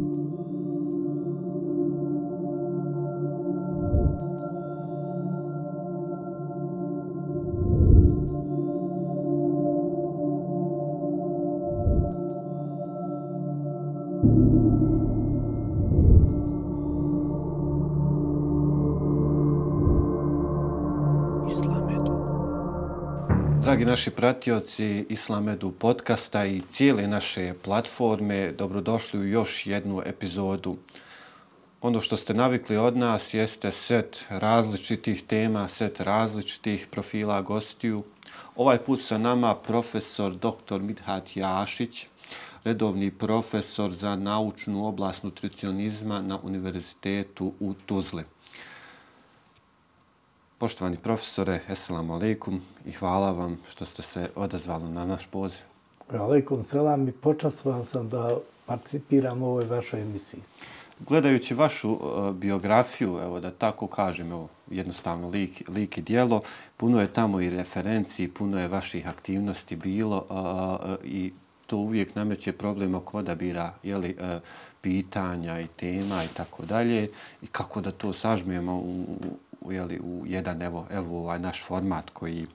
Thank you. Dragi naši pratioci Islamedu podcasta i cijele naše platforme, dobrodošli u još jednu epizodu. Ono što ste navikli od nas jeste set različitih tema, set različitih profila gostiju. Ovaj put sa nama profesor dr. Midhat Jašić, redovni profesor za naučnu oblast nutricionizma na Univerzitetu u Tuzli. Poštovani profesore, assalamu alaikum i hvala vam što ste se odazvali na naš poziv. Alaikum selam i počastvan sam da participiram u ovoj vašoj emisiji. Gledajući vašu uh, biografiju, evo da tako kažem, evo, jednostavno lik, lik i dijelo, puno je tamo i referenciji, puno je vaših aktivnosti bilo uh, uh, i to uvijek nameće problem oko odabira jeli, uh, pitanja i tema i tako dalje i kako da to sažmijemo u, jeli, u jedan evo, evo ovaj naš format koji,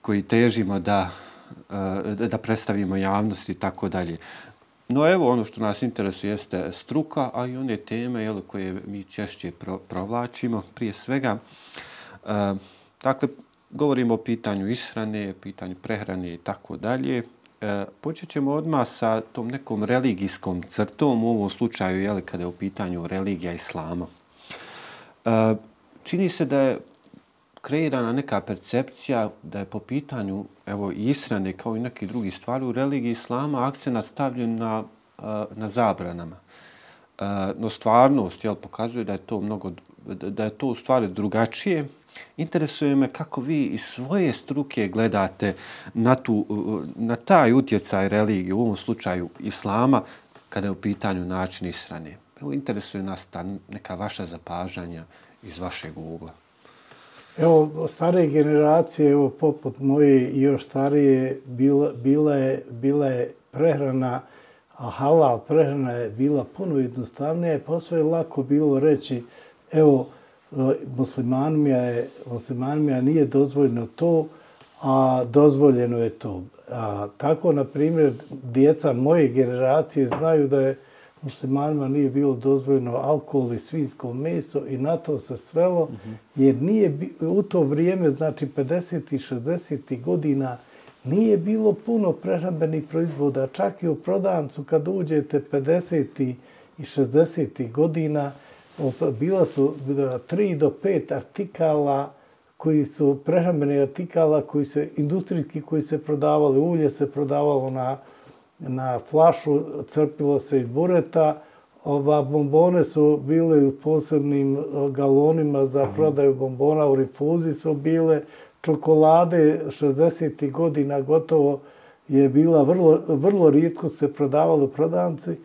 koji težimo da, eh, da predstavimo javnosti i tako dalje. No evo ono što nas interesuje jeste struka, a i one teme jel, koje mi češće pro, provlačimo. Prije svega, e, dakle, govorimo o pitanju ishrane, pitanju prehrane i tako dalje. Eh, počet ćemo odmah sa tom nekom religijskom crtom, u ovom slučaju, jel, kada je u pitanju religija islama. Čini se da je kreirana neka percepcija da je po pitanju evo, israne kao i neki drugi stvari u religiji islama akcent stavljen na, na zabranama. No stvarnost jel, pokazuje da je to mnogo da je to u stvari drugačije. Interesuje me kako vi iz svoje struke gledate na, tu, na taj utjecaj religije, u ovom slučaju islama, kada je u pitanju način israne. Evo, interesuje nas ta neka vaša zapažanja iz vašeg ugla. Evo, stare generacije, evo, poput moje i još starije, bila, bila, je, bila je prehrana, a halal prehrana je bila puno jednostavnija i posve je lako bilo reći, evo, muslimanima, je, muslimanima nije dozvoljeno to, a dozvoljeno je to. A, tako, na primjer, djeca moje generacije znaju da je muslimanima nije bilo dozvoljeno alkohol i svinsko meso i na to se svelo, jer nije u to vrijeme, znači 50. i 60. godina, nije bilo puno prehrambenih proizvoda. Čak i u prodancu kad uđete 50. i 60. godina, bila su 3 do 5 artikala koji su prehrambeni artikala koji se industrijski koji se prodavali, ulje se prodavalo na na flašu, crpilo se iz bureta. Ova bombone su bile u posebnim galonima za prodaju bombona, u rifuzi su bile. Čokolade 60. godina gotovo je bila vrlo, vrlo rijetko se prodavalo u prodavnici.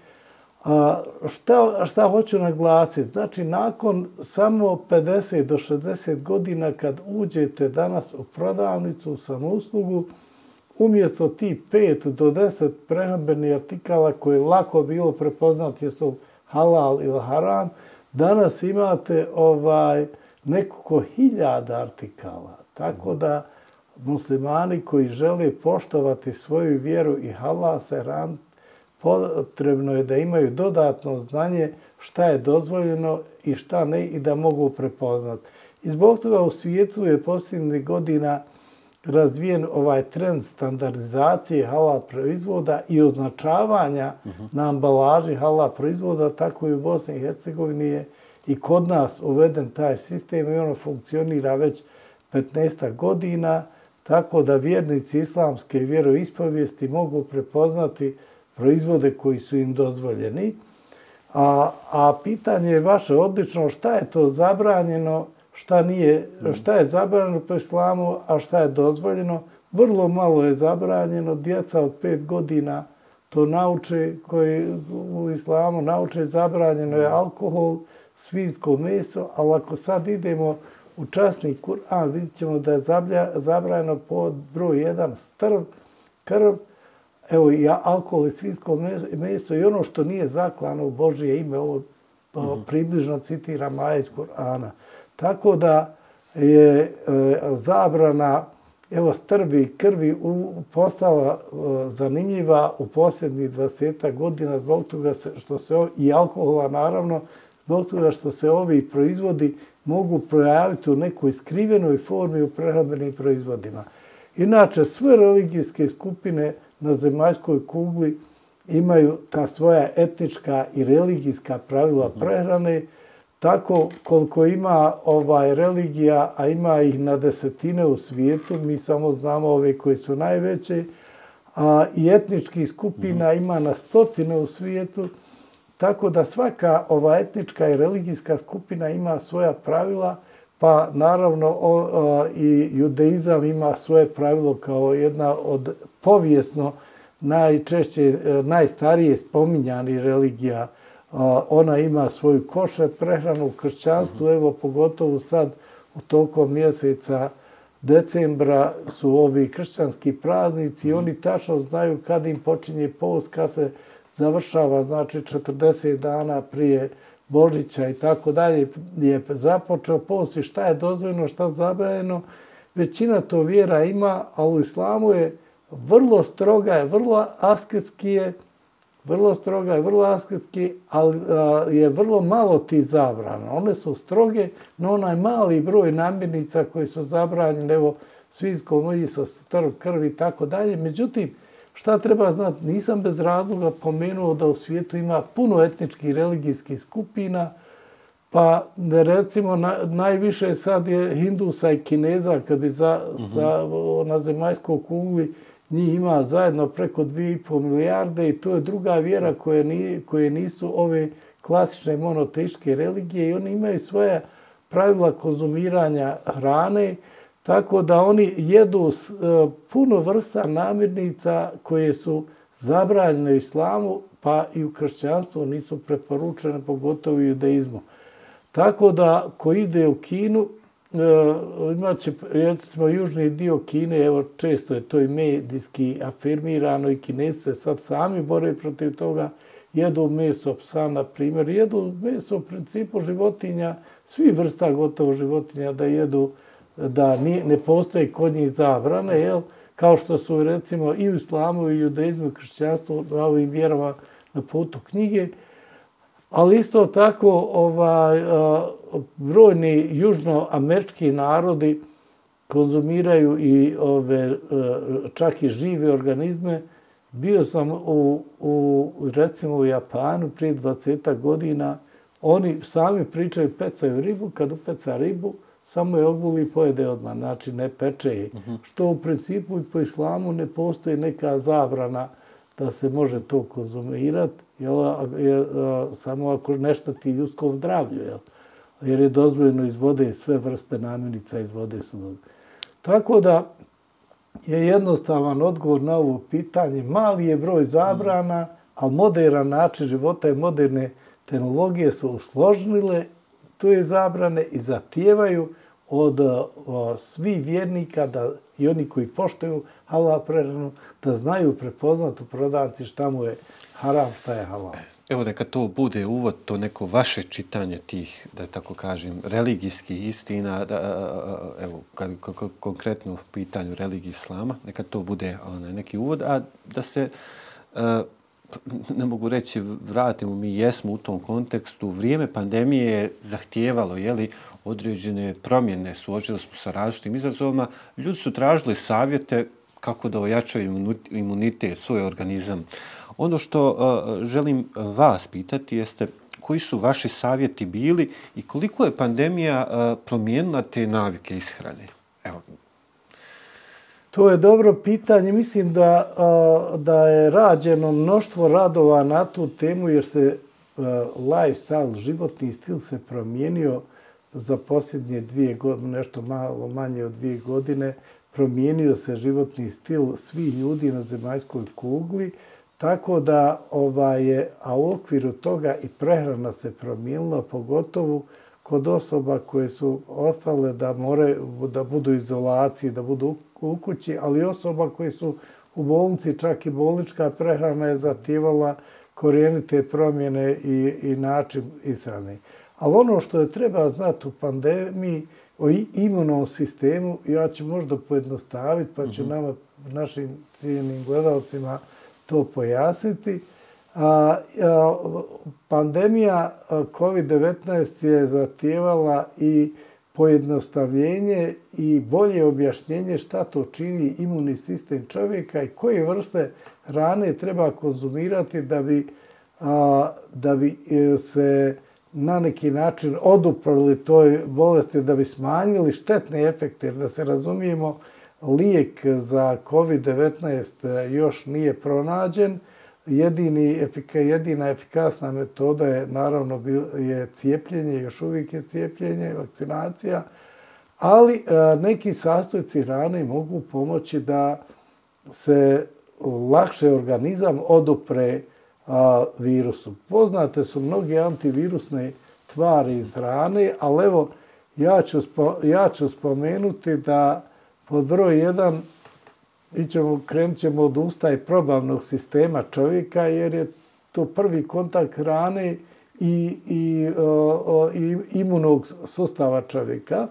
A šta, šta hoću naglasiti? Znači, nakon samo 50 do 60 godina kad uđete danas u prodavnicu, u samouslugu, umjesto ti 5 do 10 prehrambenih artikala koje je lako bilo prepoznati jesu halal ili haram, danas imate ovaj nekoliko hiljada artikala. Tako da muslimani koji žele poštovati svoju vjeru i halal se ram, potrebno je da imaju dodatno znanje šta je dozvoljeno i šta ne i da mogu prepoznati. I zbog toga u svijetu je posljednjih godina razvijen ovaj trend standardizacije halal proizvoda i označavanja uh -huh. na ambalaži halal proizvoda, tako i u Bosni i Hercegovini je i kod nas uveden taj sistem i ono funkcionira već 15 godina, tako da vjernici islamske vjeroispovijesti mogu prepoznati proizvode koji su im dozvoljeni. A, a pitanje je vaše odlično, šta je to zabranjeno? Šta nije, šta je zabranjeno po islamu, a šta je dozvoljeno. Vrlo malo je zabranjeno, djeca od pet godina to nauče, koji u islamu nauče, zabranjeno je alkohol, svinsko meso, ali ako sad idemo u časni Kur'an, vidit ćemo da je zabranjeno pod broj jedan strv, krv, evo i alkohol i svinsko meso i ono što nije zaklano u Božije ime, ovo mm -hmm. približno citira Maja iz Korana. Tako da je e, zabrana evo strvi krvi u, postala e, zanimljiva u posljednjih 20 godina zbog toga što se i alkohola naravno zbog toga što se ovi proizvodi mogu projaviti u nekoj skrivenoj formi u prehrambenim proizvodima. Inače, sve religijske skupine na zemaljskoj kugli imaju ta svoja etnička i religijska pravila mhm. prehrane, tako koliko ima ovaj religija, a ima ih na desetine u svijetu, mi samo znamo ove koji su najveće, a i etničkih skupina mhm. ima na stotine u svijetu, tako da svaka ova etnička i religijska skupina ima svoja pravila, pa naravno o, o, i judeizam ima svoje pravilo kao jedna od povijesno najčešće, e, najstarije spominjani religija. Ona ima svoju košet prehranu u kršćanstvu, evo pogotovo sad u tokom mjeseca decembra su ovi kršćanski praznici i mhm. oni tačno znaju kad im počinje post, kad se završava, znači 40 dana prije Božića i tako dalje je započeo post i šta je dozvoljeno, šta zabranjeno. Većina to vjera ima, a u islamu je vrlo stroga, je vrlo asketski je, vrlo stroga je, vrlo asketski, ali je vrlo malo ti zabrana. One su stroge, no onaj mali broj namirnica koji su zabranjeni, evo, svinsko meso, strv, krvi i tako dalje. Međutim, šta treba znati, nisam bez razloga pomenuo da u svijetu ima puno etničkih i religijskih skupina, pa recimo na, najviše sad je Hindusa i Kineza, kad bi za, -huh. za, na zemaljskoj kugli njih ima zajedno preko 2,5 milijarde i to je druga vjera koje, nije, koje nisu ove klasične monoteiške religije i oni imaju svoje pravila konzumiranja hrane, tako da oni jedu s, e, puno vrsta namirnica koje su zabranjene u islamu, pa i u kršćanstvu nisu preporučene, pogotovo u judeizmu. Tako da, ko ide u Kinu, uh, imaće, recimo, južni dio Kine, evo, često je to i medijski afirmirano i kinesi se sad sami bore protiv toga, jedu meso psa, na primjer, jedu meso u principu životinja, svi vrsta gotovo životinja da jedu, da nije, ne postoje kod njih zabrane, jel? kao što su recimo i u islamu i u judaizmu i kršćanstvu na ovim vjerama na putu knjige, ali isto tako ovaj, brojni južnoamerički narodi konzumiraju i ove čak i žive organizme. Bio sam u, u recimo u Japanu prije 20 godina. Oni sami pričaju pecaju ribu, kad upeca ribu, samo je oguli i pojede odmah, znači ne peče je. Uh. -huh. Što u principu i po islamu ne postoji neka zabrana da se može to konzumirati, jel, je, samo ako nešto ti ljudskom zdravlju, jel, jer je dozvoljeno iz vode sve vrste namirnica iz vode su dozvoljene. Tako da je jednostavan odgovor na ovo pitanje. Mali je broj zabrana, ali modern način života i moderne tehnologije su usložnile tu je zabrane i zatijevaju od eh, o, svi vjernika da i oni koji poštuju halal prehranu, da znaju prepoznat u prodavci šta mu je haram, šta je halal. Evo neka to bude uvod, to neko vaše čitanje tih, da tako kažem, religijskih istina, da, eh, eh, evo, kad, konkretno u pitanju religije islama, neka to bude onaj, neki uvod, a da se, ne mogu reći, vratimo, mi jesmo u tom kontekstu, vrijeme pandemije je zahtijevalo, jeli, određene promjene, suočili smo sa različitim izazovima, ljudi su tražili savjete kako da ojačaju imunitet, svoj organizam. Ono što uh, želim vas pitati jeste koji su vaši savjeti bili i koliko je pandemija uh, promijenila te navike ishrane? Evo. To je dobro pitanje. Mislim da, uh, da je rađeno mnoštvo radova na tu temu jer se uh, lifestyle, životni stil se promijenio za posljednje dvije godine, nešto malo manje od dvije godine, promijenio se životni stil svih ljudi na zemaljskoj kugli, tako da ovaj, a u okviru toga i prehrana se promijenila, pogotovo kod osoba koje su ostale da more da budu izolaciji, da budu u kući, ali osoba koje su u bolnici, čak i bolnička prehrana je zativala korijenite promjene i, i način ishrane. Ali ono što je treba znati u pandemiji, o imunom sistemu, ja ću možda pojednostaviti, pa ću mm -hmm. nama, našim cijenim gledalcima, to pojasniti. A, a, pandemija COVID-19 je zatijevala i pojednostavljenje i bolje objašnjenje šta to čini imunni sistem čovjeka i koje vrste hrane treba konzumirati da bi, a, da bi e, se na neki način oduprli toj bolesti, da bi smanjili štetne efekte, jer da se razumijemo, lijek za COVID-19 još nije pronađen. Jedini, jedina efikasna metoda je naravno je cijepljenje, još uvijek je cijepljenje, vakcinacija, ali e, neki sastojci hrane mogu pomoći da se lakše organizam odupre a, virusu. Poznate su mnogi antivirusne tvari iz hrane, ali evo, ja ću, ja ću spomenuti da pod broj 1 ićemo, krenut ćemo od usta i probavnog sistema čovjeka, jer je to prvi kontakt hrane i, i, o, i imunog sustava čovjeka.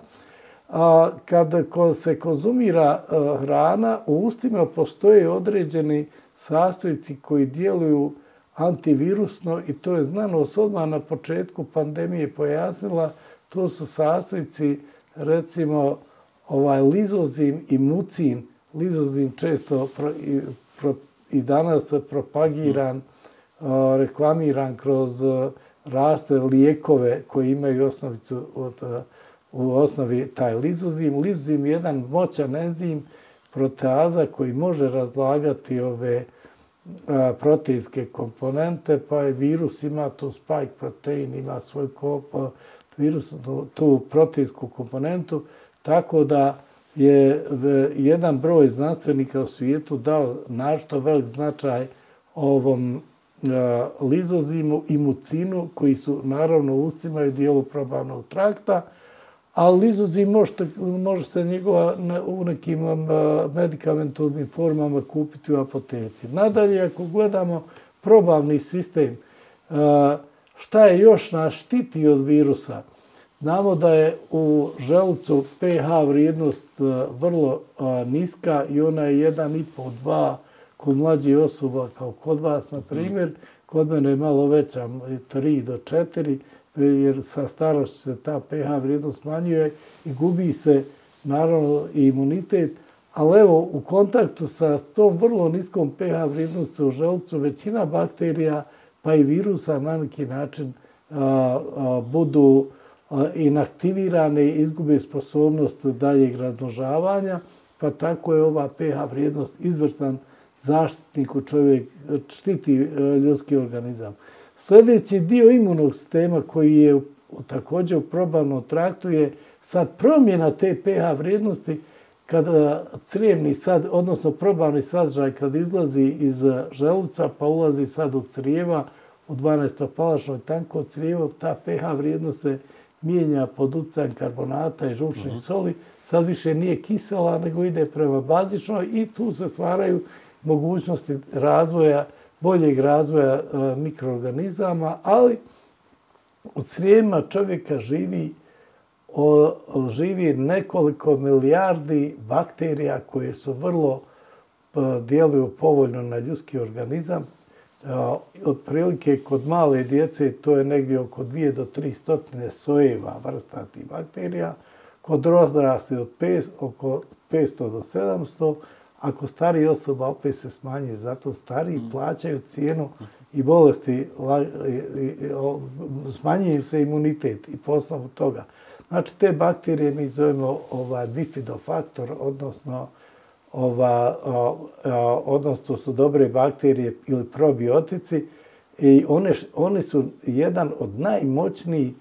A kada ko se konzumira e, hrana, u ustima postoje određeni sastojci koji djeluju antivirusno i to je znano odmah na početku pandemije pojasnila, to su sastojci recimo ovaj lizozim i mucin, lizozim često pro, i, pro, i danas propagiran, mm. uh, reklamiran kroz uh, raste lijekove koji imaju osnovicu od, uh, u osnovi taj lizozim. Lizozim je jedan moćan enzim proteaza koji može razlagati ove uh, proteinske komponente, pa je virus ima tu spike protein, ima svoj kop, virus tu proteinsku komponentu, tako da je jedan broj znanstvenika u svijetu dao našto velik značaj ovom lizozimu i mucinu, koji su naravno ustimaju dijelu probavnog trakta, ali lizozi može, može se njegova u nekim um, medikamentoznim formama kupiti u apoteci. Nadalje, ako gledamo probavni sistem, uh, šta je još nas štiti od virusa? Znamo da je u želucu pH vrijednost uh, vrlo uh, niska i ona je 1,5-2 kod mlađih osoba kao kod vas, na primjer. Kod mene je malo veća, 3 do 4 jer sa starošću se ta pH vrijednost smanjuje i gubi se naravno i imunitet. Ali evo, u kontaktu sa tom vrlo niskom pH vrijednosti u želcu, većina bakterija pa i virusa na neki način a, a, budu a, inaktivirane i izgube sposobnost daljeg raznožavanja, pa tako je ova pH vrijednost izvrstan zaštitnik u čovjek, štiti e, ljudski organizam. Sljedeći dio imunog sistema koji je također u probavnom traktu je sad promjena te pH vrijednosti kada crijevni sad, odnosno probavni sadržaj kad izlazi iz želuca pa ulazi sad u crijeva u 12. palašnoj tanko crijevo, ta pH vrijednost se mijenja pod utjecajem karbonata i žučnih mhm. -huh. soli. Sad više nije kisela, nego ide prema bazičnoj i tu se stvaraju mogućnosti razvoja boljeg razvoja e, mikroorganizama, ali u crijema čovjeka živi, o, živi nekoliko milijardi bakterija koje su vrlo e, djeluju povoljno na ljudski organizam. E, otprilike kod male djece to je negdje oko 2 do 3 stotine sojeva vrsta tih bakterija. Kod odrasli od 5, oko 500 do 700 ako stari osoba opet se smanjuje, zato stari mm. plaćaju cijenu i bolesti, smanjuje se imunitet i poslovu toga. Znači, te bakterije mi zovemo ovaj, bifidofaktor, odnosno ova, a, a, odnosno su dobre bakterije ili probiotici i one, one su jedan od najmoćnijih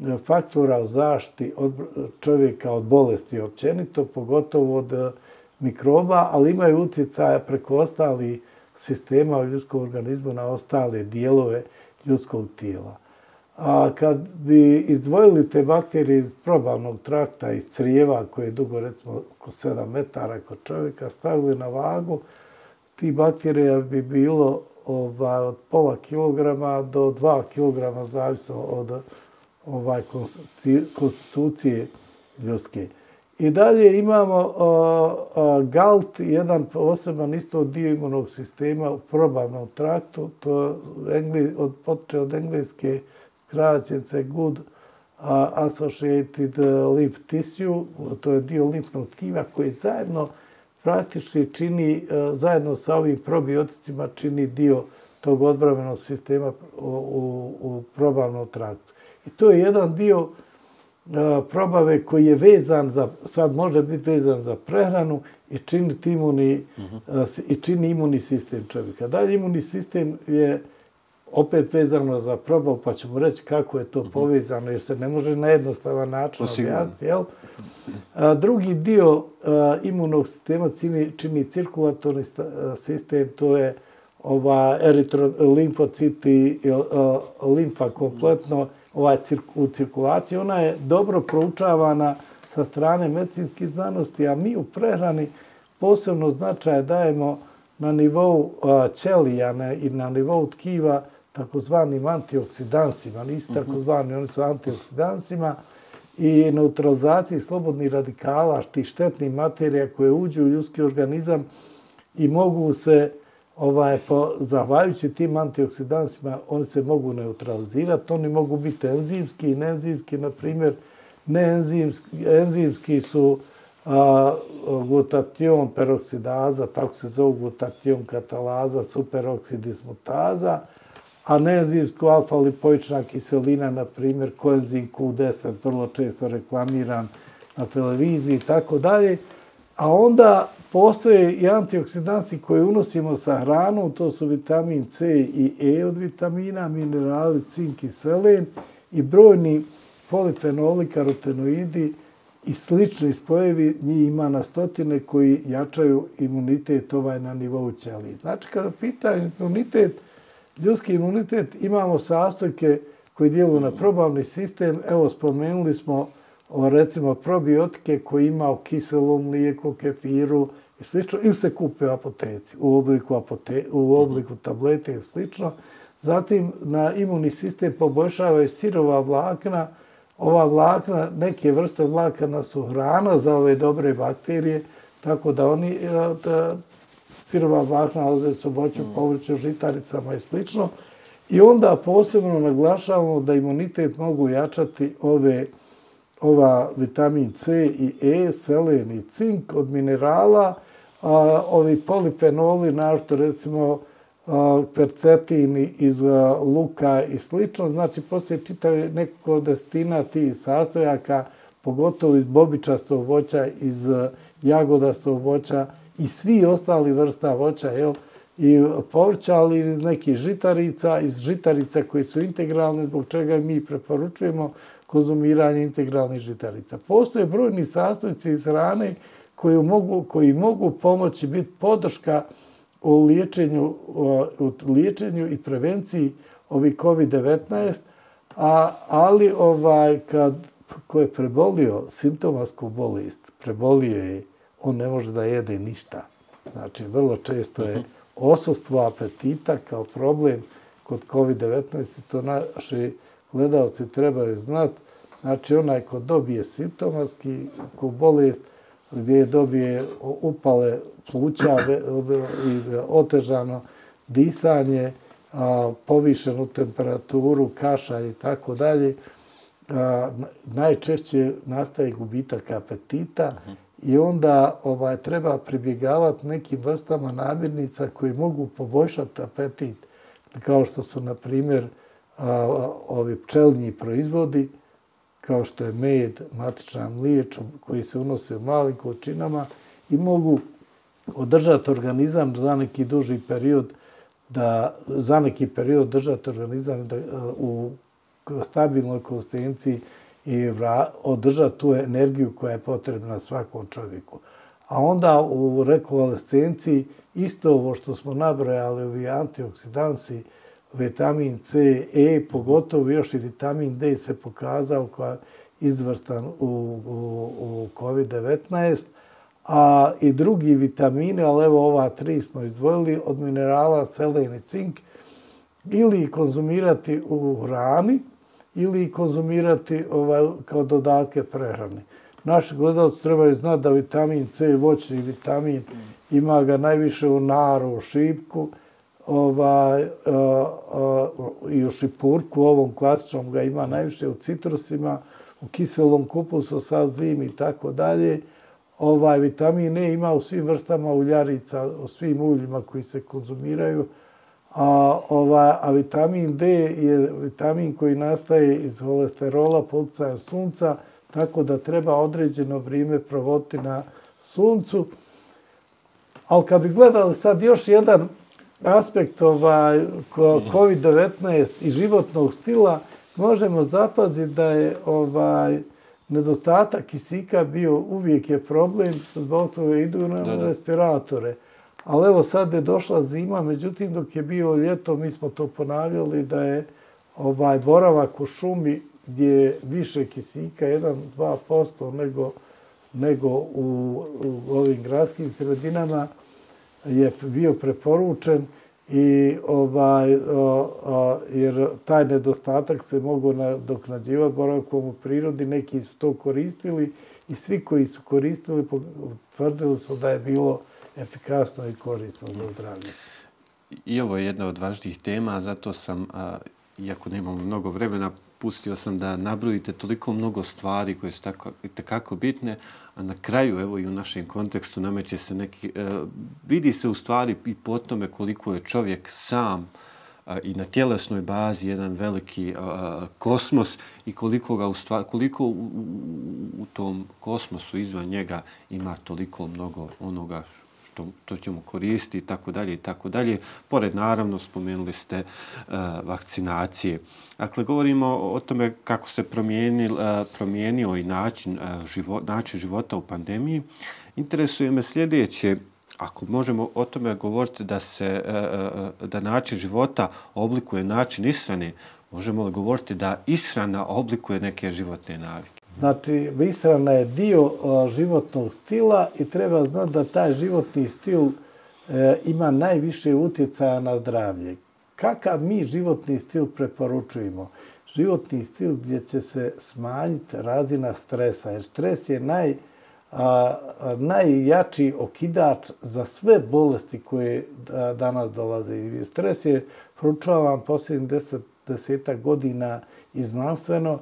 e, faktora u zaštiti od čovjeka od bolesti općenito, pogotovo od mikroba, ali imaju utjecaja preko ostali sistema ljudskog organizma na ostale dijelove ljudskog tijela. A kad bi izdvojili te bakterije iz probavnog trakta, iz crijeva koje je dugo recimo oko 7 metara kod čovjeka, stavili na vagu ti bakterija bi bilo ovaj, od pola kilograma do dva kilograma, zavisno od ovaj konstitucije ljudske. I dalje imamo uh, GALT, jedan poseban isto dio imunog sistema u probavnom traktu, to engli, od, poče od engleske skraćence Good uh, Associated Lymph Tissue, to je dio limfnog tkiva koji zajedno praktički čini, uh, zajedno sa ovim probioticima, čini dio tog odbravenog sistema u, u, u probavnom traktu. I to je jedan dio probave koji je vezan za, sad može biti vezan za prehranu i čini imunni, uh -huh. i čini imunni sistem čovjeka. Dalje imunni sistem je opet vezano za probavu, pa ćemo reći kako je to uh -huh. povezano, jer se ne može na jednostavan način objasniti. Jel? A, drugi dio a, imunog sistema čini, čini cirkulatorni sistem, to je ova eritrolimfociti, limfa kompletno, uh -huh ovaj u cirkulaciji, ona je dobro proučavana sa strane medicinskih znanosti, a mi u prehrani posebno značaje dajemo na nivou ćelija i na nivou tkiva takozvanim antioksidansima, nisu mhm. takozvani, oni su antioksidansima i neutralizaciji slobodnih radikala, tih štetnih materija koje uđu u ljudski organizam i mogu se ovaj, po, zahvaljujući tim antioksidansima, oni se mogu neutralizirati, oni mogu biti enzimski i neenzimski, na primjer, neenzimski enzimski su a, glutation peroksidaza, tako se zove glutation katalaza, superoksidismutaza, a neenzimsku alfa-lipoična kiselina, na primjer, koenzim Q10, vrlo često reklamiran na televiziji i tako dalje. A onda postoje i antioksidansi koje unosimo sa hranom, to su vitamin C i E od vitamina, minerali, cink i selen i brojni polifenoli, karotenoidi i slični spojevi, njih ima na stotine koji jačaju imunitet ovaj na nivou ćelije. Znači, kada pitanje imunitet, ljudski imunitet, imamo sastojke koji djeluju na probavni sistem. Evo, spomenuli smo o, recimo probiotike koji ima u kiselom mlijeku, kefiru i slično, ili se kupe u apoteci, u obliku, apote, u obliku tablete i slično. Zatim na imunni sistem poboljšavaju sirova vlakna. Ova vlakna, neke vrste vlakana su hrana za ove dobre bakterije, tako da oni e, da, sirova vlakna nalaze su voću, mm. povrću, žitaricama i slično. I onda posebno naglašavamo da imunitet mogu jačati ove ova vitamin C i E, selen i cink od minerala, a, ovi polifenoli, našto recimo a, percetini iz a, luka i slično, znači postoje čitave nekako destina tih sastojaka, pogotovo iz bobičastog voća, iz jagodastog voća i svi ostali vrsta voća, jel? i povrća, ali iz nekih žitarica, iz žitarica koji su integralne, zbog čega mi preporučujemo konzumiranje integralnih žitarica. Postoje brojni sastojci iz hrane koji mogu, koji mogu pomoći biti podrška u liječenju, u liječenju i prevenciji ovi COVID-19, a, ali ovaj, kad ko je prebolio simptomasku bolest, prebolio je, on ne može da jede ništa. Znači, vrlo često je osustvo apetita kao problem kod COVID-19 to naši gledalci trebaju znati. Znači, onaj ko dobije simptomatski, ko bolest, gdje dobije upale pluća i otežano disanje, povišenu temperaturu, kašalj i tako dalje, najčešće nastaje gubitak apetita i onda ovaj treba pribjegavati nekim vrstama namirnica koji mogu poboljšati apetit, kao što su, na primjer, ovi pčelnji proizvodi, kao što je med, matična mliječ, koji se unose u malim količinama i mogu održati organizam za neki duži period, da za neki period držati organizam da, u stabilnoj konsistenciji i vra, održati tu energiju koja je potrebna svakom čovjeku. A onda u rekovalescenciji isto ovo što smo nabrojali, ovi antioksidansi, vitamin C, E, pogotovo još i vitamin D se pokazao kao izvrstan u, u, u COVID-19, a i drugi vitamine, ali evo ova tri smo izdvojili od minerala selen i cink, ili konzumirati u hrani, ili konzumirati ovaj, kao dodatke prehrane. Naši gledalci trebaju znati da vitamin C, voćni vitamin, ima ga najviše u naru, u šipku, ovaj, eh, eh, a, a, i u šipurku, ovom klasičnom ga ima najviše u citrusima, u kiselom kupusu sa zim i tako dalje. Ovaj vitamin E ima u svim vrstama uljarica, u svim uljima koji se konzumiraju. A, ovaj, a vitamin D je vitamin koji nastaje iz holesterola, poticaja sunca, tako da treba određeno vrijeme provoditi na suncu. Ali kad bi gledali sad još jedan aspekt ovaj, COVID-19 i životnog stila, možemo zapaziti da je ovaj nedostatak kisika bio uvijek je problem, zbog toga idu na da, da. respiratore. Ali evo sad je došla zima, međutim dok je bio ljeto, mi smo to ponavljali da je ovaj boravak u šumi gdje je više kisika, 1-2% nego, nego u, u ovim gradskim sredinama, je bio preporučen i ovaj o, o, jer taj nedostatak se mogu nadoknađivati boravkom u prirodi, neki su to koristili i svi koji su koristili tvrdili su da je bilo efikasno i korisno za zdravlje. I ovo je jedna od važnijih tema, zato sam, a, iako nemamo mnogo vremena, pustio sam da nabrojite toliko mnogo stvari koje su tako, tako bitne, a na kraju, evo i u našem kontekstu, nameće se neki, e, vidi se u stvari i po tome koliko je čovjek sam a, i na tjelesnoj bazi jedan veliki a, kosmos i koliko ga u stvari, koliko u, u, u tom kosmosu izvan njega ima toliko mnogo onoga to, to ćemo koristiti i tako dalje i tako dalje. Pored naravno spomenuli ste e, vakcinacije. Dakle, govorimo o tome kako se promijenil, e, promijenio i način, e, živo, način života u pandemiji. Interesuje me sljedeće, ako možemo o tome govoriti da se e, e, e, da način života oblikuje način ishrane, možemo li govoriti da ishrana oblikuje neke životne navike? Znači, ishrana je dio životnog stila i treba znati da taj životni stil e, ima najviše utjecaja na zdravlje. Kakav mi životni stil preporučujemo? Životni stil gdje će se smanjiti razina stresa, jer stres je naj, a, najjači okidač za sve bolesti koje danas dolaze. I stres je proučavan posljednjih deset, deseta godina i znanstveno,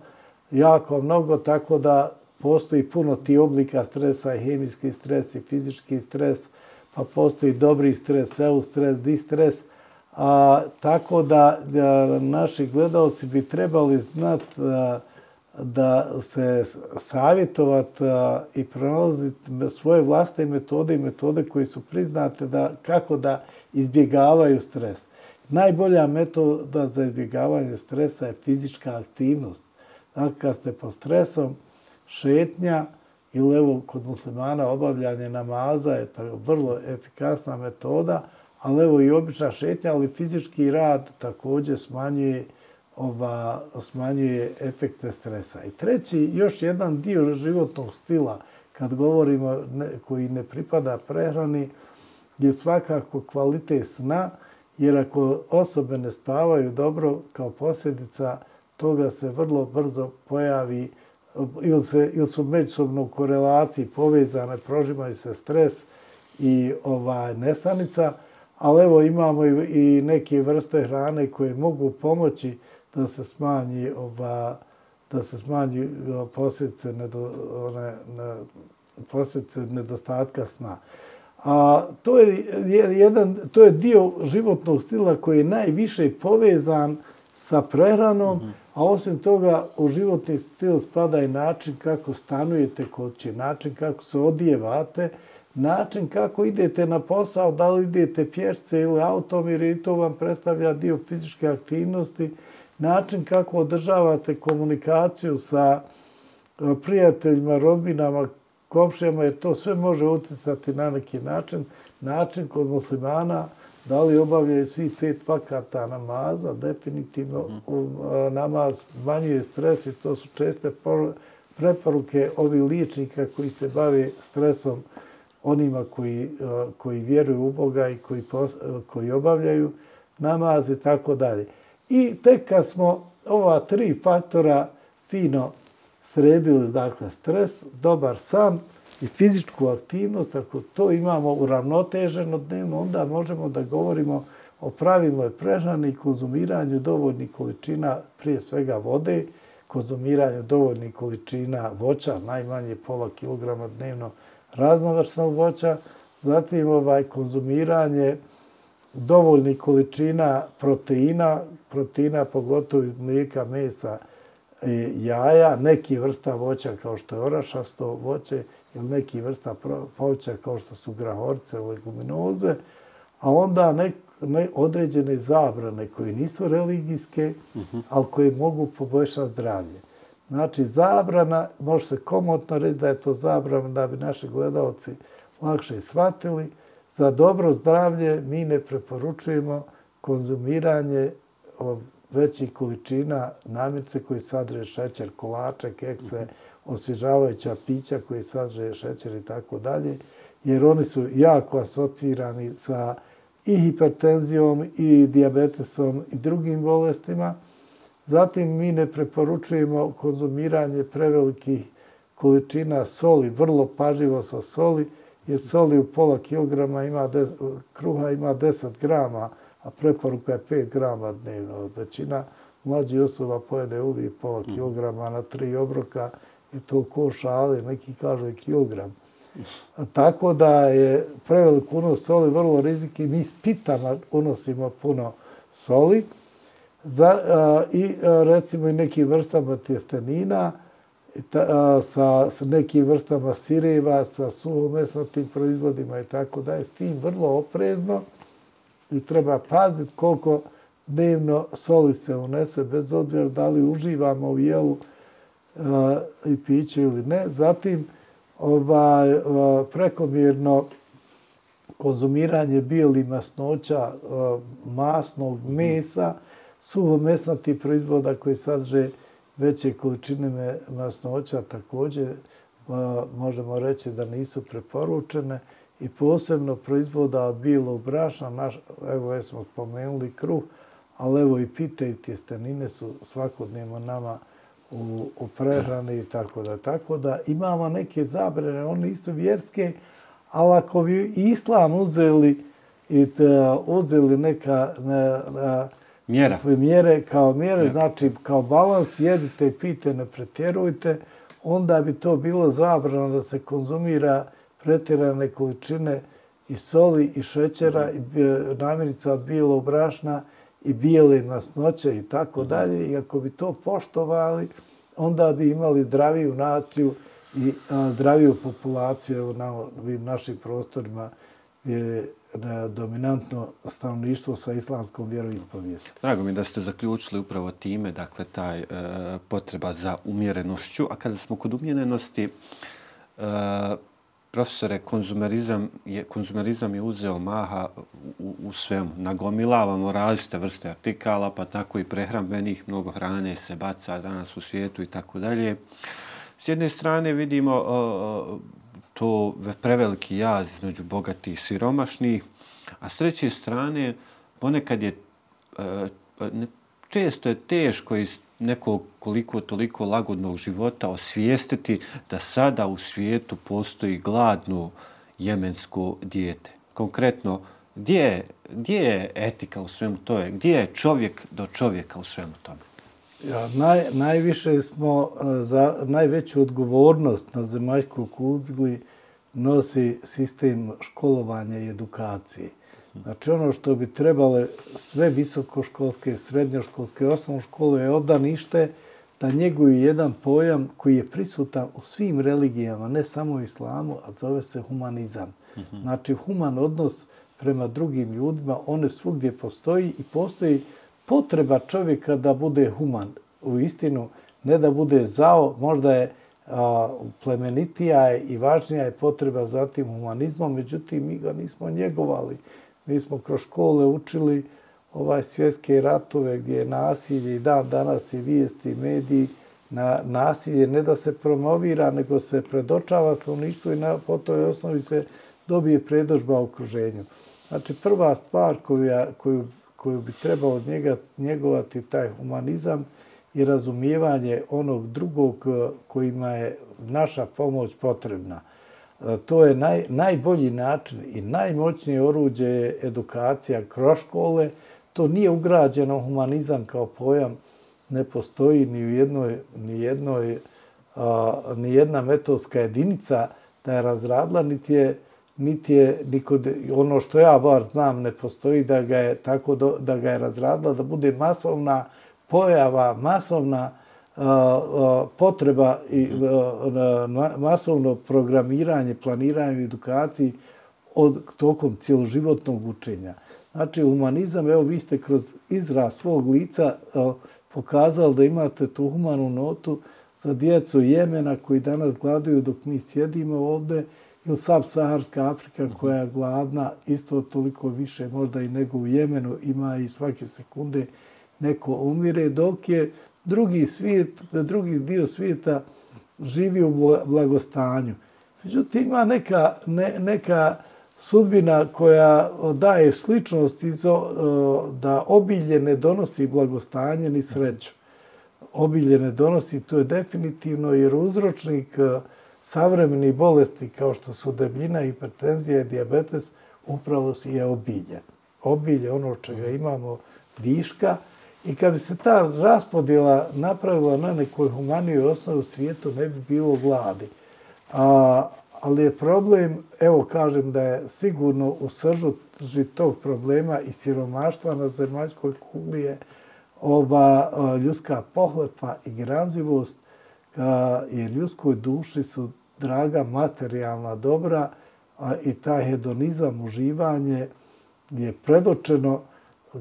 jako mnogo, tako da postoji puno ti oblika stresa, hemijski stres i fizički stres, pa postoji dobri stres, eustres, distres, a, tako da, da naši gledalci bi trebali znati da, e, da se savjetovati e, i pronalaziti svoje vlastne metode i metode koji su priznate da kako da izbjegavaju stres. Najbolja metoda za izbjegavanje stresa je fizička aktivnost. Dakle, kad ste pod stresom, šetnja ili evo kod muslimana obavljanje namaza je to vrlo efikasna metoda, ali evo i obična šetnja, ali fizički rad također smanjuje ova smanjuje efekte stresa. I treći, još jedan dio životnog stila, kad govorimo ne, koji ne pripada prehrani, je svakako kvalitet sna, jer ako osobe ne spavaju dobro, kao posljedica toga se vrlo brzo pojavi ili, se, ili su međusobno u korelaciji povezane, prožimaju se stres i ovaj nesanica, ali evo imamo i, i neke vrste hrane koje mogu pomoći da se smanji ova da se smanji e, posljedice, nedo, one, ne, posljedice nedostatka sna. A to je jedan to je dio životnog stila koji je najviše povezan sa prehranom, mm -hmm. a osim toga u životni stil spada i način kako stanujete kod će, način kako se odijevate, način kako idete na posao, da li idete pješce ili autom, jer i to vam predstavlja dio fizičke aktivnosti, način kako održavate komunikaciju sa e, prijateljima, rodbinama, komšijama, jer to sve može utjecati na neki način, način kod muslimana, da li obavljaju svi pet vakata namaza, definitivno -hmm. namaz manjuje stres i to su česte preporuke ovih liječnika koji se bave stresom onima koji, koji vjeruju u Boga i koji, koji obavljaju namaz i tako dalje. I tek kad smo ova tri faktora fino sredili, dakle, stres, dobar san i fizičku aktivnost, ako to imamo uravnoteženo dnevno, onda možemo da govorimo o pravilnoj prehrani i konzumiranju dovoljnih količina, prije svega vode, konzumiranju dovoljnih količina voća, najmanje pola kilograma dnevno raznovrsnog voća, zatim ovaj konzumiranje dovoljnih količina proteina, proteina pogotovo mlijeka, mesa, jaja, neki vrsta voća kao što je orašasto voće ili neki vrsta povrća kao što su grahorce, leguminoze, a onda nek, ne, određene zabrane koje nisu religijske, uh -huh. ali koje mogu poboljšati zdravlje. Znači, zabrana, može se komotno reći da je to zabrana da bi naši gledalci lakše shvatili. Za dobro zdravlje mi ne preporučujemo konzumiranje većih količina namirce koji sadrže šećer, kolače, kekse, osvježavajuća pića koji sadrže šećer i tako dalje, jer oni su jako asocirani sa i hipertenzijom i diabetesom i drugim bolestima. Zatim mi ne preporučujemo konzumiranje prevelikih količina soli, vrlo paživo sa soli, jer soli u pola kilograma ima, de, kruha ima 10 grama, a preporuka je 5 grama dnevno. Većina mlađi osoba pojede uvijek pola kilograma na tri obroka je to ko šale, neki kažu je kilogram. A tako da je prevelik unos soli vrlo rizik i mi s pitama unosimo puno soli. Za, a, I a, recimo i nekim vrstama tjestenina, ta, a, sa, sa nekim vrstama sireva, sa suhomesnatim proizvodima i tako da je s tim vrlo oprezno i treba paziti koliko dnevno soli se unese, bez obzira da li uživamo u jelu i piće ili ne. Zatim, ovaj, a, prekomjerno konzumiranje bijeli masnoća, a, masnog mesa, suhomesnati proizvoda koji sadrže veće količine masnoća također možemo reći da nisu preporučene i posebno proizvoda od bijelog brašna, naš, evo je smo spomenuli kruh, ali evo i pite i tjestenine su svakodnevno nama u, u prehrani i tako da. Tako da imamo neke zabrane, one nisu vjerske, ali ako bi islam uzeli i te, uzeli neka ne, ne, Mjera. mjere kao mjere, Mjera. znači kao balans, jedite i pite, ne pretjerujte, onda bi to bilo zabrano da se konzumira pretjerane količine i soli i šećera i namirnica od bijelog brašna i bijele masnoće i tako dalje. I ako bi to poštovali, onda bi imali zdraviju naciju i zdraviju populaciju evo, na ovim našim prostorima je dominantno stanovništvo sa islamskom vjeroispovijestom. Drago mi da ste zaključili upravo time, dakle, taj e, potreba za umjerenošću. A kada smo kod umjerenosti, e, profesore, konzumerizam je, konzumerizam je uzeo maha u, u svemu. Nagomilavamo različite vrste artikala, pa tako i prehrambenih, mnogo hrane se baca danas u svijetu i tako dalje. S jedne strane vidimo o, to preveliki jaz između bogatih i siromašnih, a s treće strane ponekad je uh, često je teško iz nekog koliko toliko lagodnog života osvijestiti da sada u svijetu postoji gladno jemensko dijete. Konkretno, gdje je, gdje je etika u svemu tome? Gdje je čovjek do čovjeka u svemu tome? Ja, naj, najviše smo e, za najveću odgovornost na zemaljskoj kugli nosi sistem školovanja i edukacije. Znači ono što bi trebale sve visokoškolske, srednjoškolske, osnovne škole je obdanište da njeguju jedan pojam koji je prisutan u svim religijama, ne samo u islamu, a zove se humanizam. Mhm. Znači human odnos prema drugim ljudima, one svugdje postoji i postoji potreba čovjeka da bude human. U istinu, ne da bude zao, možda je a, plemenitija i važnija je potreba za tim humanizmom, međutim mi ga nismo njegovali. Mi smo kroz škole učili ovaj svjetske ratove gdje je nasilje i dan danas i vijesti i mediji na nasilje ne da se promovira, nego se predočava stanovništvo i na, po toj osnovi se dobije predožba u okruženju. Znači, prva stvar koju, koju, koju bi trebalo njega, njegovati taj humanizam i razumijevanje onog drugog eh, kojima je naša pomoć potrebna. E, to je naj, najbolji način i najmoćnije oruđe je edukacija kroz škole. To nije ugrađeno humanizam kao pojam, ne postoji ni u jednoj, ni jednoj a, ni jedna metodska jedinica da je razradila, niti je, niti je nikod, ono što ja bar znam ne postoji da ga je tako do, da ga je razradila, da bude masovna pojava, masovna potreba i masovno programiranje, planiranje edukaciji od tokom cijeloživotnog učenja. Znači, humanizam, evo vi ste kroz izraz svog lica pokazali da imate tu humanu notu za djecu Jemena koji danas gladuju dok mi sjedimo ovde, ili sub-saharska Afrika koja je gladna isto toliko više možda i nego u Jemenu ima i svake sekunde neko umire, dok je drugi svijet, da drugi dio svijeta živi u blagostanju. Međutim, ima neka, ne, neka sudbina koja daje sličnost izo, da obilje ne donosi blagostanje ni sreću. Obilje ne donosi, to je definitivno, jer uzročnik e, savremeni bolesti kao što su debljina, hipertenzija i diabetes upravo je obilje. Obilje, ono čega imamo viška, I kad bi se ta raspodjela napravila na nekoj humanijoj osnovi u svijetu, ne bi bilo vladi. A, ali je problem, evo kažem da je sigurno u sržu tog problema i siromaštva na zemaljskoj kugli je ova ljudska pohlepa i granzivost a, jer ljudskoj duši su draga materijalna dobra a, i taj hedonizam, uživanje je predočeno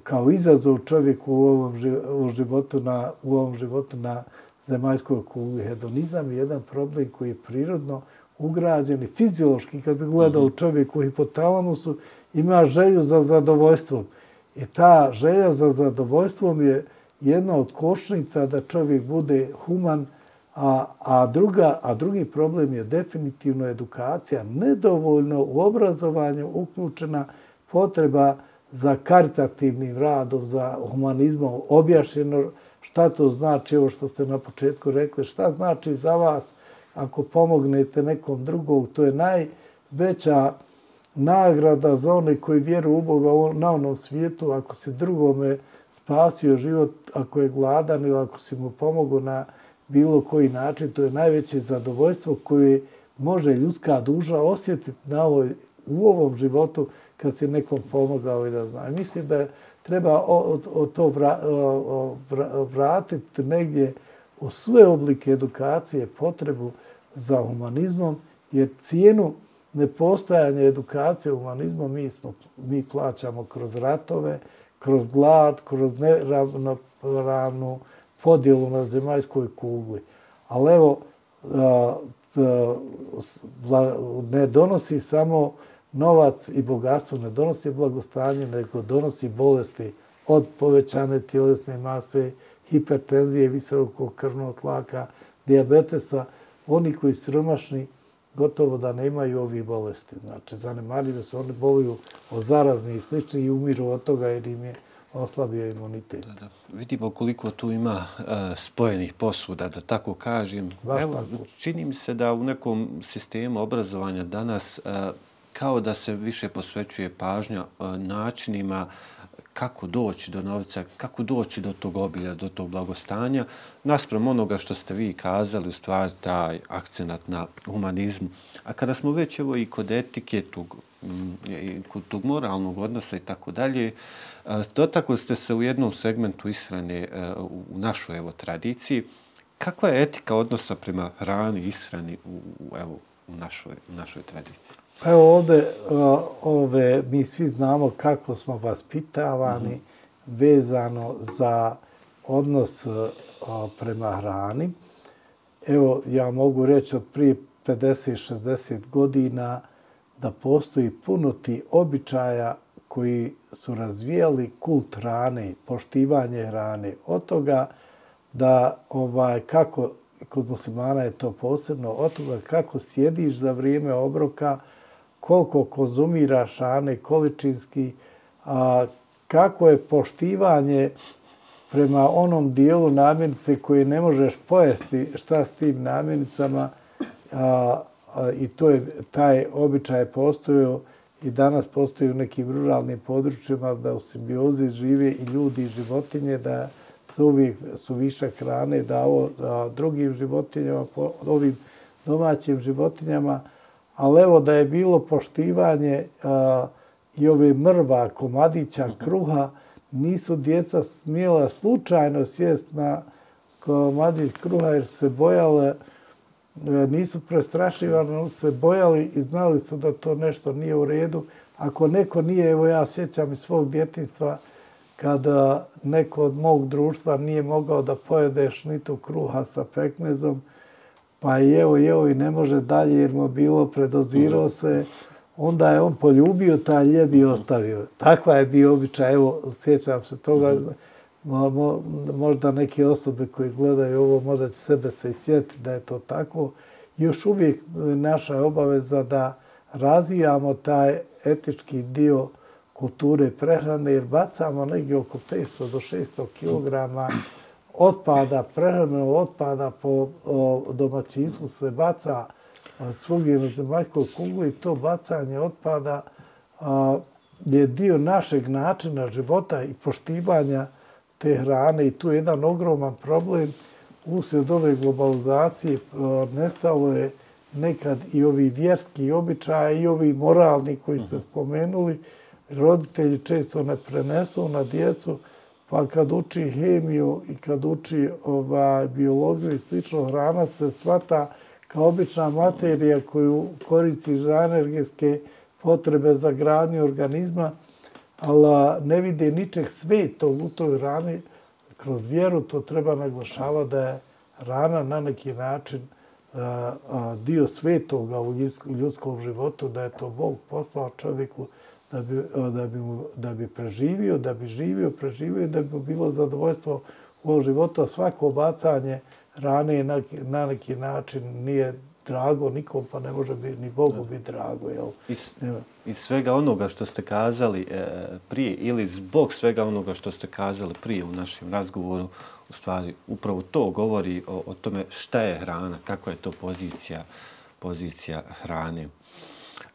kao izazov čovjeku u ovom životu na, u ovom životu na zemaljskoj kugli. Hedonizam je jedan problem koji je prirodno ugrađen i fiziološki, kad bi gledao -hmm. čovjek u hipotalamusu, ima želju za zadovoljstvom. I ta želja za zadovoljstvom je jedna od košnica da čovjek bude human, a, a, druga, a drugi problem je definitivno edukacija, nedovoljno u obrazovanju uključena potreba za karitativnim radom, za humanizmom, objašnjeno šta to znači, ovo što ste na početku rekli, šta znači za vas ako pomognete nekom drugom, to je najveća nagrada za one koji vjeruju u Boga na onom svijetu, ako se drugome spasio život, ako je gladan ili ako si mu pomogao na bilo koji način, to je najveće zadovoljstvo koje može ljudska duža osjetiti na ovoj, u ovom životu kad si nekom pomogao i da zna. Mislim da treba o, o, to vra, o, vratiti negdje u sve oblike edukacije potrebu za humanizmom, jer cijenu nepostajanja edukacije humanizmom mi, smo, mi plaćamo kroz ratove, kroz glad, kroz neravnopravnu podjelu na zemaljskoj kugli. Ali evo, ne donosi samo novac i bogatstvo ne donosi blagostanje, nego donosi bolesti od povećane tjelesne mase, hipertenzije, visokog krvnog tlaka, diabetesa. Oni koji su siromašni gotovo da nemaju ovih bolesti. Znači, zanemarive su, oni boluju od zarazni i slični i umiru od toga jer im je oslabio imunitet. Da, da. Vidimo koliko tu ima uh, spojenih posuda, da tako kažem. Baš Evo, tako. Čini mi se da u nekom sistemu obrazovanja danas uh, kao da se više posvećuje pažnja e, načinima kako doći do novca, kako doći do tog obilja, do tog blagostanja, naspram onoga što ste vi kazali, u stvari taj akcenat na humanizmu. A kada smo već evo i kod etike, tog, mm, i kod tog moralnog odnosa i tako dalje, e, dotakli ste se u jednom segmentu ishrane e, u našoj evo tradiciji. Kakva je etika odnosa prema hrani ishrani u, evo, u, našoj, u našoj tradiciji? Pa evo ovde, ove, mi svi znamo kako smo vaspitavani mm -hmm. vezano za odnos prema hrani. Evo, ja mogu reći od prije 50-60 godina da postoji puno ti običaja koji su razvijali kult hrane, poštivanje hrane. Od toga da ovaj kako kod muslimana je to posebno, od toga kako sjediš za vrijeme obroka, koliko konzumiraš šane količinski, a, kako je poštivanje prema onom dijelu namirnice koje ne možeš pojesti šta s tim namirnicama a, a, i to je taj običaj postojao i danas postoji u nekim ruralnim područjima da u simbiozi žive i ljudi i životinje, da su uvijek su višak hrane da ovo a, drugim životinjama, po, ovim domaćim životinjama, ali evo da je bilo poštivanje a, i ove mrva, komadića, mhm. kruha, nisu djeca smjela slučajno sjest na komadić kruha jer se bojale, e, nisu prestrašivani, se bojali i znali su da to nešto nije u redu. Ako neko nije, evo ja sjećam iz svog djetinstva, kada neko od mog društva nije mogao da pojedeš ni tu kruha sa pekmezom, pa je evo, evo i ne može dalje jer mu bilo, predozirao mhm. se, onda je on poljubio taj ljeb i ostavio. Takva je bio običaj, evo, sjećam se toga, mo, mo, možda neke osobe koji gledaju ovo, možda će sebe se isjetiti da je to tako. Još uvijek naša obaveza da razvijamo taj etički dio kulture prehrane, jer bacamo negdje oko 500 do 600 kg otpada, prehranog otpada po domaćinstvu se baca svugdje na zemaljskoj kugli i to bacanje otpada a, je dio našeg načina života i poštivanja te hrane i tu je jedan ogroman problem usred ove globalizacije a, nestalo je nekad i ovi vjerski običaje i ovi moralni koji ste mhm. spomenuli roditelji često ne prenesu na djecu pa kad uči hemiju i kad uči ovaj, biologiju i slično hrana se svata kao obična materija koju koristi za energetske potrebe za gradnju organizma, ali ne vide ničeg svetog u toj rani. Kroz vjeru to treba naglašavati da je rana na neki način a, a, dio svetoga u ljudskom životu, da je to Bog poslao čovjeku da bi, da bi, mu, da bi preživio, da bi živio, preživio da bi bilo zadovoljstvo u ovom životu. Svako bacanje rane na, na neki način nije drago nikom, pa ne može biti ni Bogu biti drago. Jel? Iz, iz svega onoga što ste kazali e, prije ili zbog svega onoga što ste kazali prije u našem razgovoru, u stvari upravo to govori o, o tome šta je hrana, kakva je to pozicija, pozicija hrane.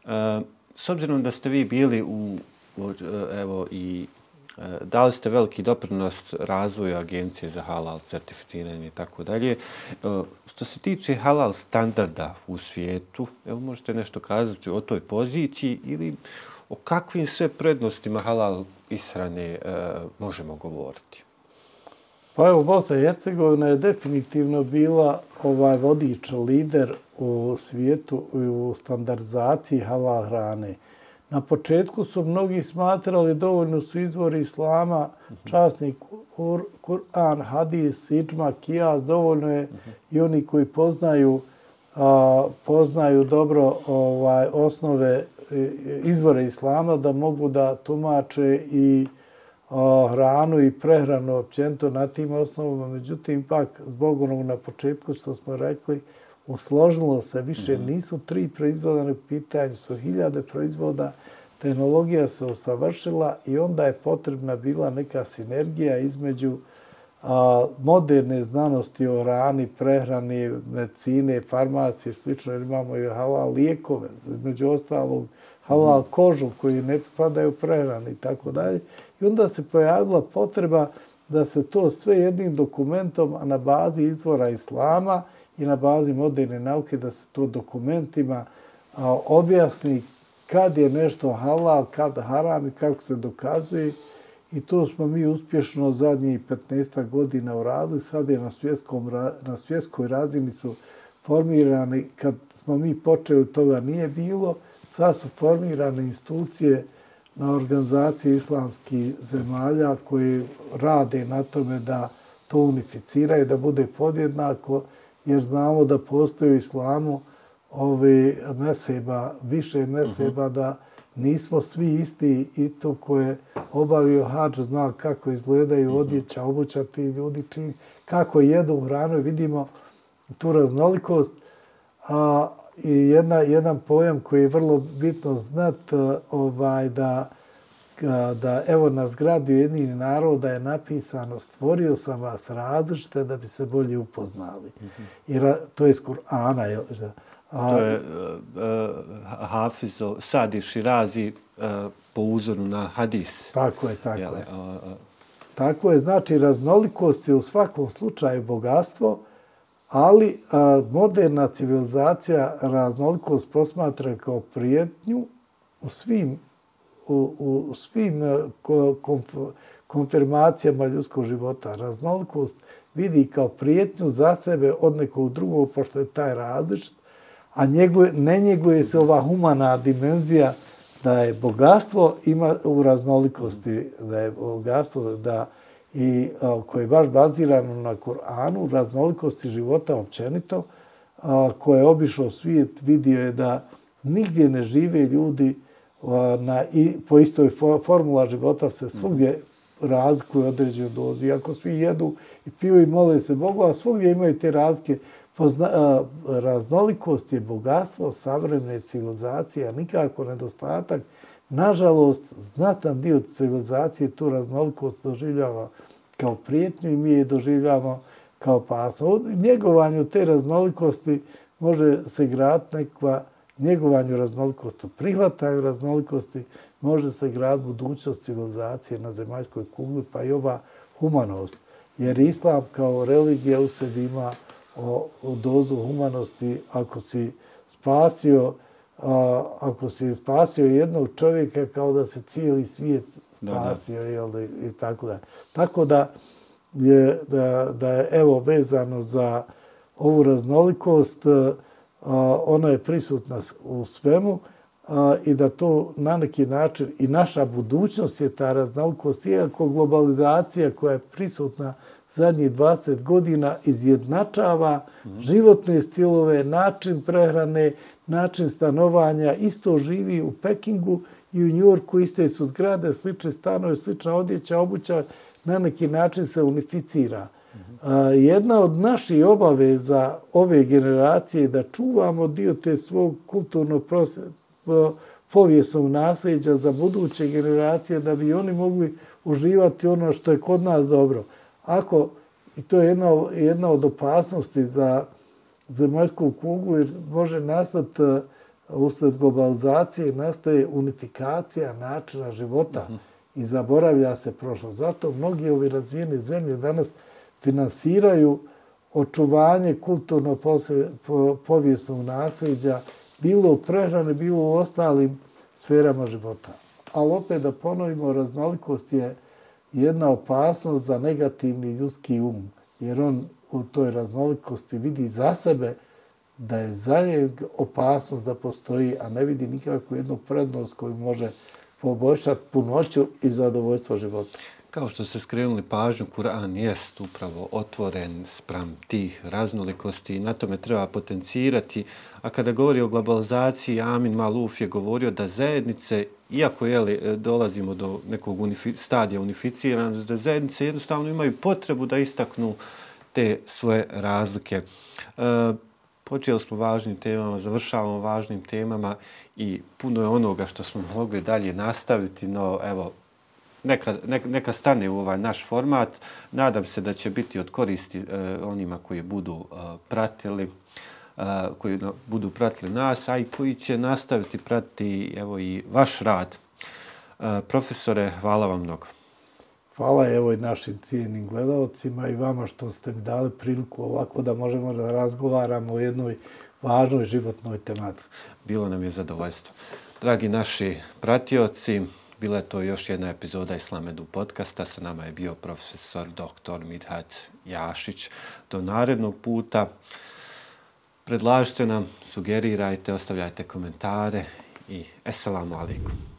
E, s obzirom da ste vi bili u, evo i e, dali ste veliki doprinos razvoju agencije za halal certificiranje i tako dalje. E, što se tiče halal standarda u svijetu, evo možete nešto kazati o toj poziciji ili o kakvim sve prednostima halal ishrane e, možemo govoriti? Pa evo, Bosna i Hercegovina je definitivno bila ovaj vodič, lider u svijetu u standardizaciji halal hrane. Na početku su mnogi smatrali dovoljno su izvori islama, časni Kur'an, hadis, iđma, kijaz, dovoljno je i oni koji poznaju a, poznaju dobro ovaj osnove izvore islama da mogu da tumače i a, hranu i prehranu općento na tim osnovama. Međutim, pak, zbog onog na početku što smo rekli, usložilo se više, mhm. nisu tri proizvoda na pitanju, su hiljade proizvoda, tehnologija se usavršila i onda je potrebna bila neka sinergija između a, moderne znanosti o rani, prehrani, medicine, farmacije, slično, jer imamo i halal lijekove, između ostalog halal mhm. kožu koji ne padaju prehrani i tako dalje. I onda se pojavila potreba da se to sve jednim dokumentom, a na bazi izvora islama, i na bazi moderne nauke da se to dokumentima a, objasni kad je nešto halal, kad haram i kako se dokazuje. I to smo mi uspješno zadnjih 15 godina uradili. Sad je na, svjetskom, na svjetskoj razini su formirani, kad smo mi počeli, toga nije bilo. Sad su formirane institucije na organizaciji islamskih zemalja koji rade na tome da to unificiraju, da bude podjednako jer znamo da postoji u islamu ove meseba, više meseba, uh -huh. da nismo svi isti i to ko je obavio hađ zna kako izgledaju -huh. odjeća, obuća ti ljudi, čini, kako jedu hranu, vidimo tu raznolikost. A, i jedna, jedan pojam koji je vrlo bitno znat, ovaj, da, da evo na zgradi jednih naroda je napisano stvorio sam vas različite da bi se bolje upoznali. Mm -hmm. Jer to je iz Kur'ana. Je, a, to je uh, uh, Hafiz Sadi Širazi uh, po uzoru na hadis. Tako je, tako Jele, je. Uh, uh, tako je, znači raznolikost je u svakom slučaju bogatstvo, ali a, moderna civilizacija raznolikost posmatra kao prijetnju u svim u, u svim eh, konf, konfirmacijama ljudskog života. Raznolikost vidi kao prijetnju za sebe od nekog drugog, pošto je taj različit, a njeguje, ne njeguje se ova humana dimenzija da je bogatstvo ima u raznolikosti, da je bogatstvo da i a, koje je baš bazirano na Koranu, raznolikosti života općenito, a, koje je obišao svijet, vidio je da nigdje ne žive ljudi na, i po istoj formula života se svugdje razlikuju određenu dozi. Ako svi jedu i piju i mole se Bogu, a svugdje imaju te razlike, pozna, a, raznolikost je bogatstvo savremene civilizacije, a nikako nedostatak. Nažalost, znatan dio civilizacije tu raznolikost doživljava kao prijetnju i mi je doživljavamo kao pasno. U njegovanju te raznolikosti može se graditi nekakva njegovanju raznolikosti, prihvataju raznolikosti, može se grad budućnost civilizacije na zemaljskoj kugli, pa i ova humanost. Jer islam kao religija u sebi ima o, o dozu humanosti ako si spasio a, ako si spasio jednog čovjeka kao da se cijeli svijet spasio da, da. Jel, i, i tako da. Tako da je, da, da je evo vezano za ovu raznolikost, ona je prisutna u svemu i da to na neki način i naša budućnost je ta raznolikost, iako globalizacija koja je prisutna zadnjih 20 godina izjednačava životne stilove, način prehrane, način stanovanja, isto živi u Pekingu i u Njurku, iste su zgrade, slične stanove, slična odjeća, obuća, na neki način se unificira. Jedna od naših obaveza ove generacije je da čuvamo dio te svog kulturno povijesnog nasljeđa za buduće generacije da bi oni mogli uživati ono što je kod nas dobro. Ako, i to je jedna, jedna od opasnosti za zemaljsku kuglu, jer može nastati usled globalizacije, nastaje unifikacija načina života mm -hmm. i zaboravlja se prošlost. Zato mnogi ovi razvijene zemlje danas finansiraju očuvanje kulturno povijesnog nasljeđa, bilo u prehrani, bilo u ostalim sferama života. Ali opet da ponovimo, raznolikost je jedna opasnost za negativni ljudski um, jer on u toj raznolikosti vidi za sebe da je za njeg opasnost da postoji, a ne vidi nikakvu jednu prednost koju može poboljšati punoću i zadovoljstvo života. Kao što ste skrenuli pažnju, Kur'an jest upravo otvoren sprem tih raznolikosti i na tome treba potencirati. A kada govori o globalizaciji, Amin Maluf je govorio da zajednice, iako jeli, dolazimo do nekog unifi, stadija unificiranosti, da zajednice jednostavno imaju potrebu da istaknu te svoje razlike. E, počeli smo važnim temama, završavamo važnim temama i puno je onoga što smo mogli dalje nastaviti, no evo, neka, neka, neka stane u ovaj naš format. Nadam se da će biti od koristi e, onima koji budu e, pratili e, koji budu pratili nas, a i koji će nastaviti pratiti evo i vaš rad. E, profesore, hvala vam mnogo. Hvala evo i našim cijenim gledalcima i vama što ste mi dali priliku ovako da možemo da razgovaramo o jednoj važnoj životnoj tematici. Bilo nam je zadovoljstvo. Dragi naši pratioci, bila je to još jedna epizoda Islamedu podcasta. Sa nama je bio profesor dr. Midhat Jašić. Do narednog puta predlažite nam, sugerirajte, ostavljajte komentare i eselamu alaikum.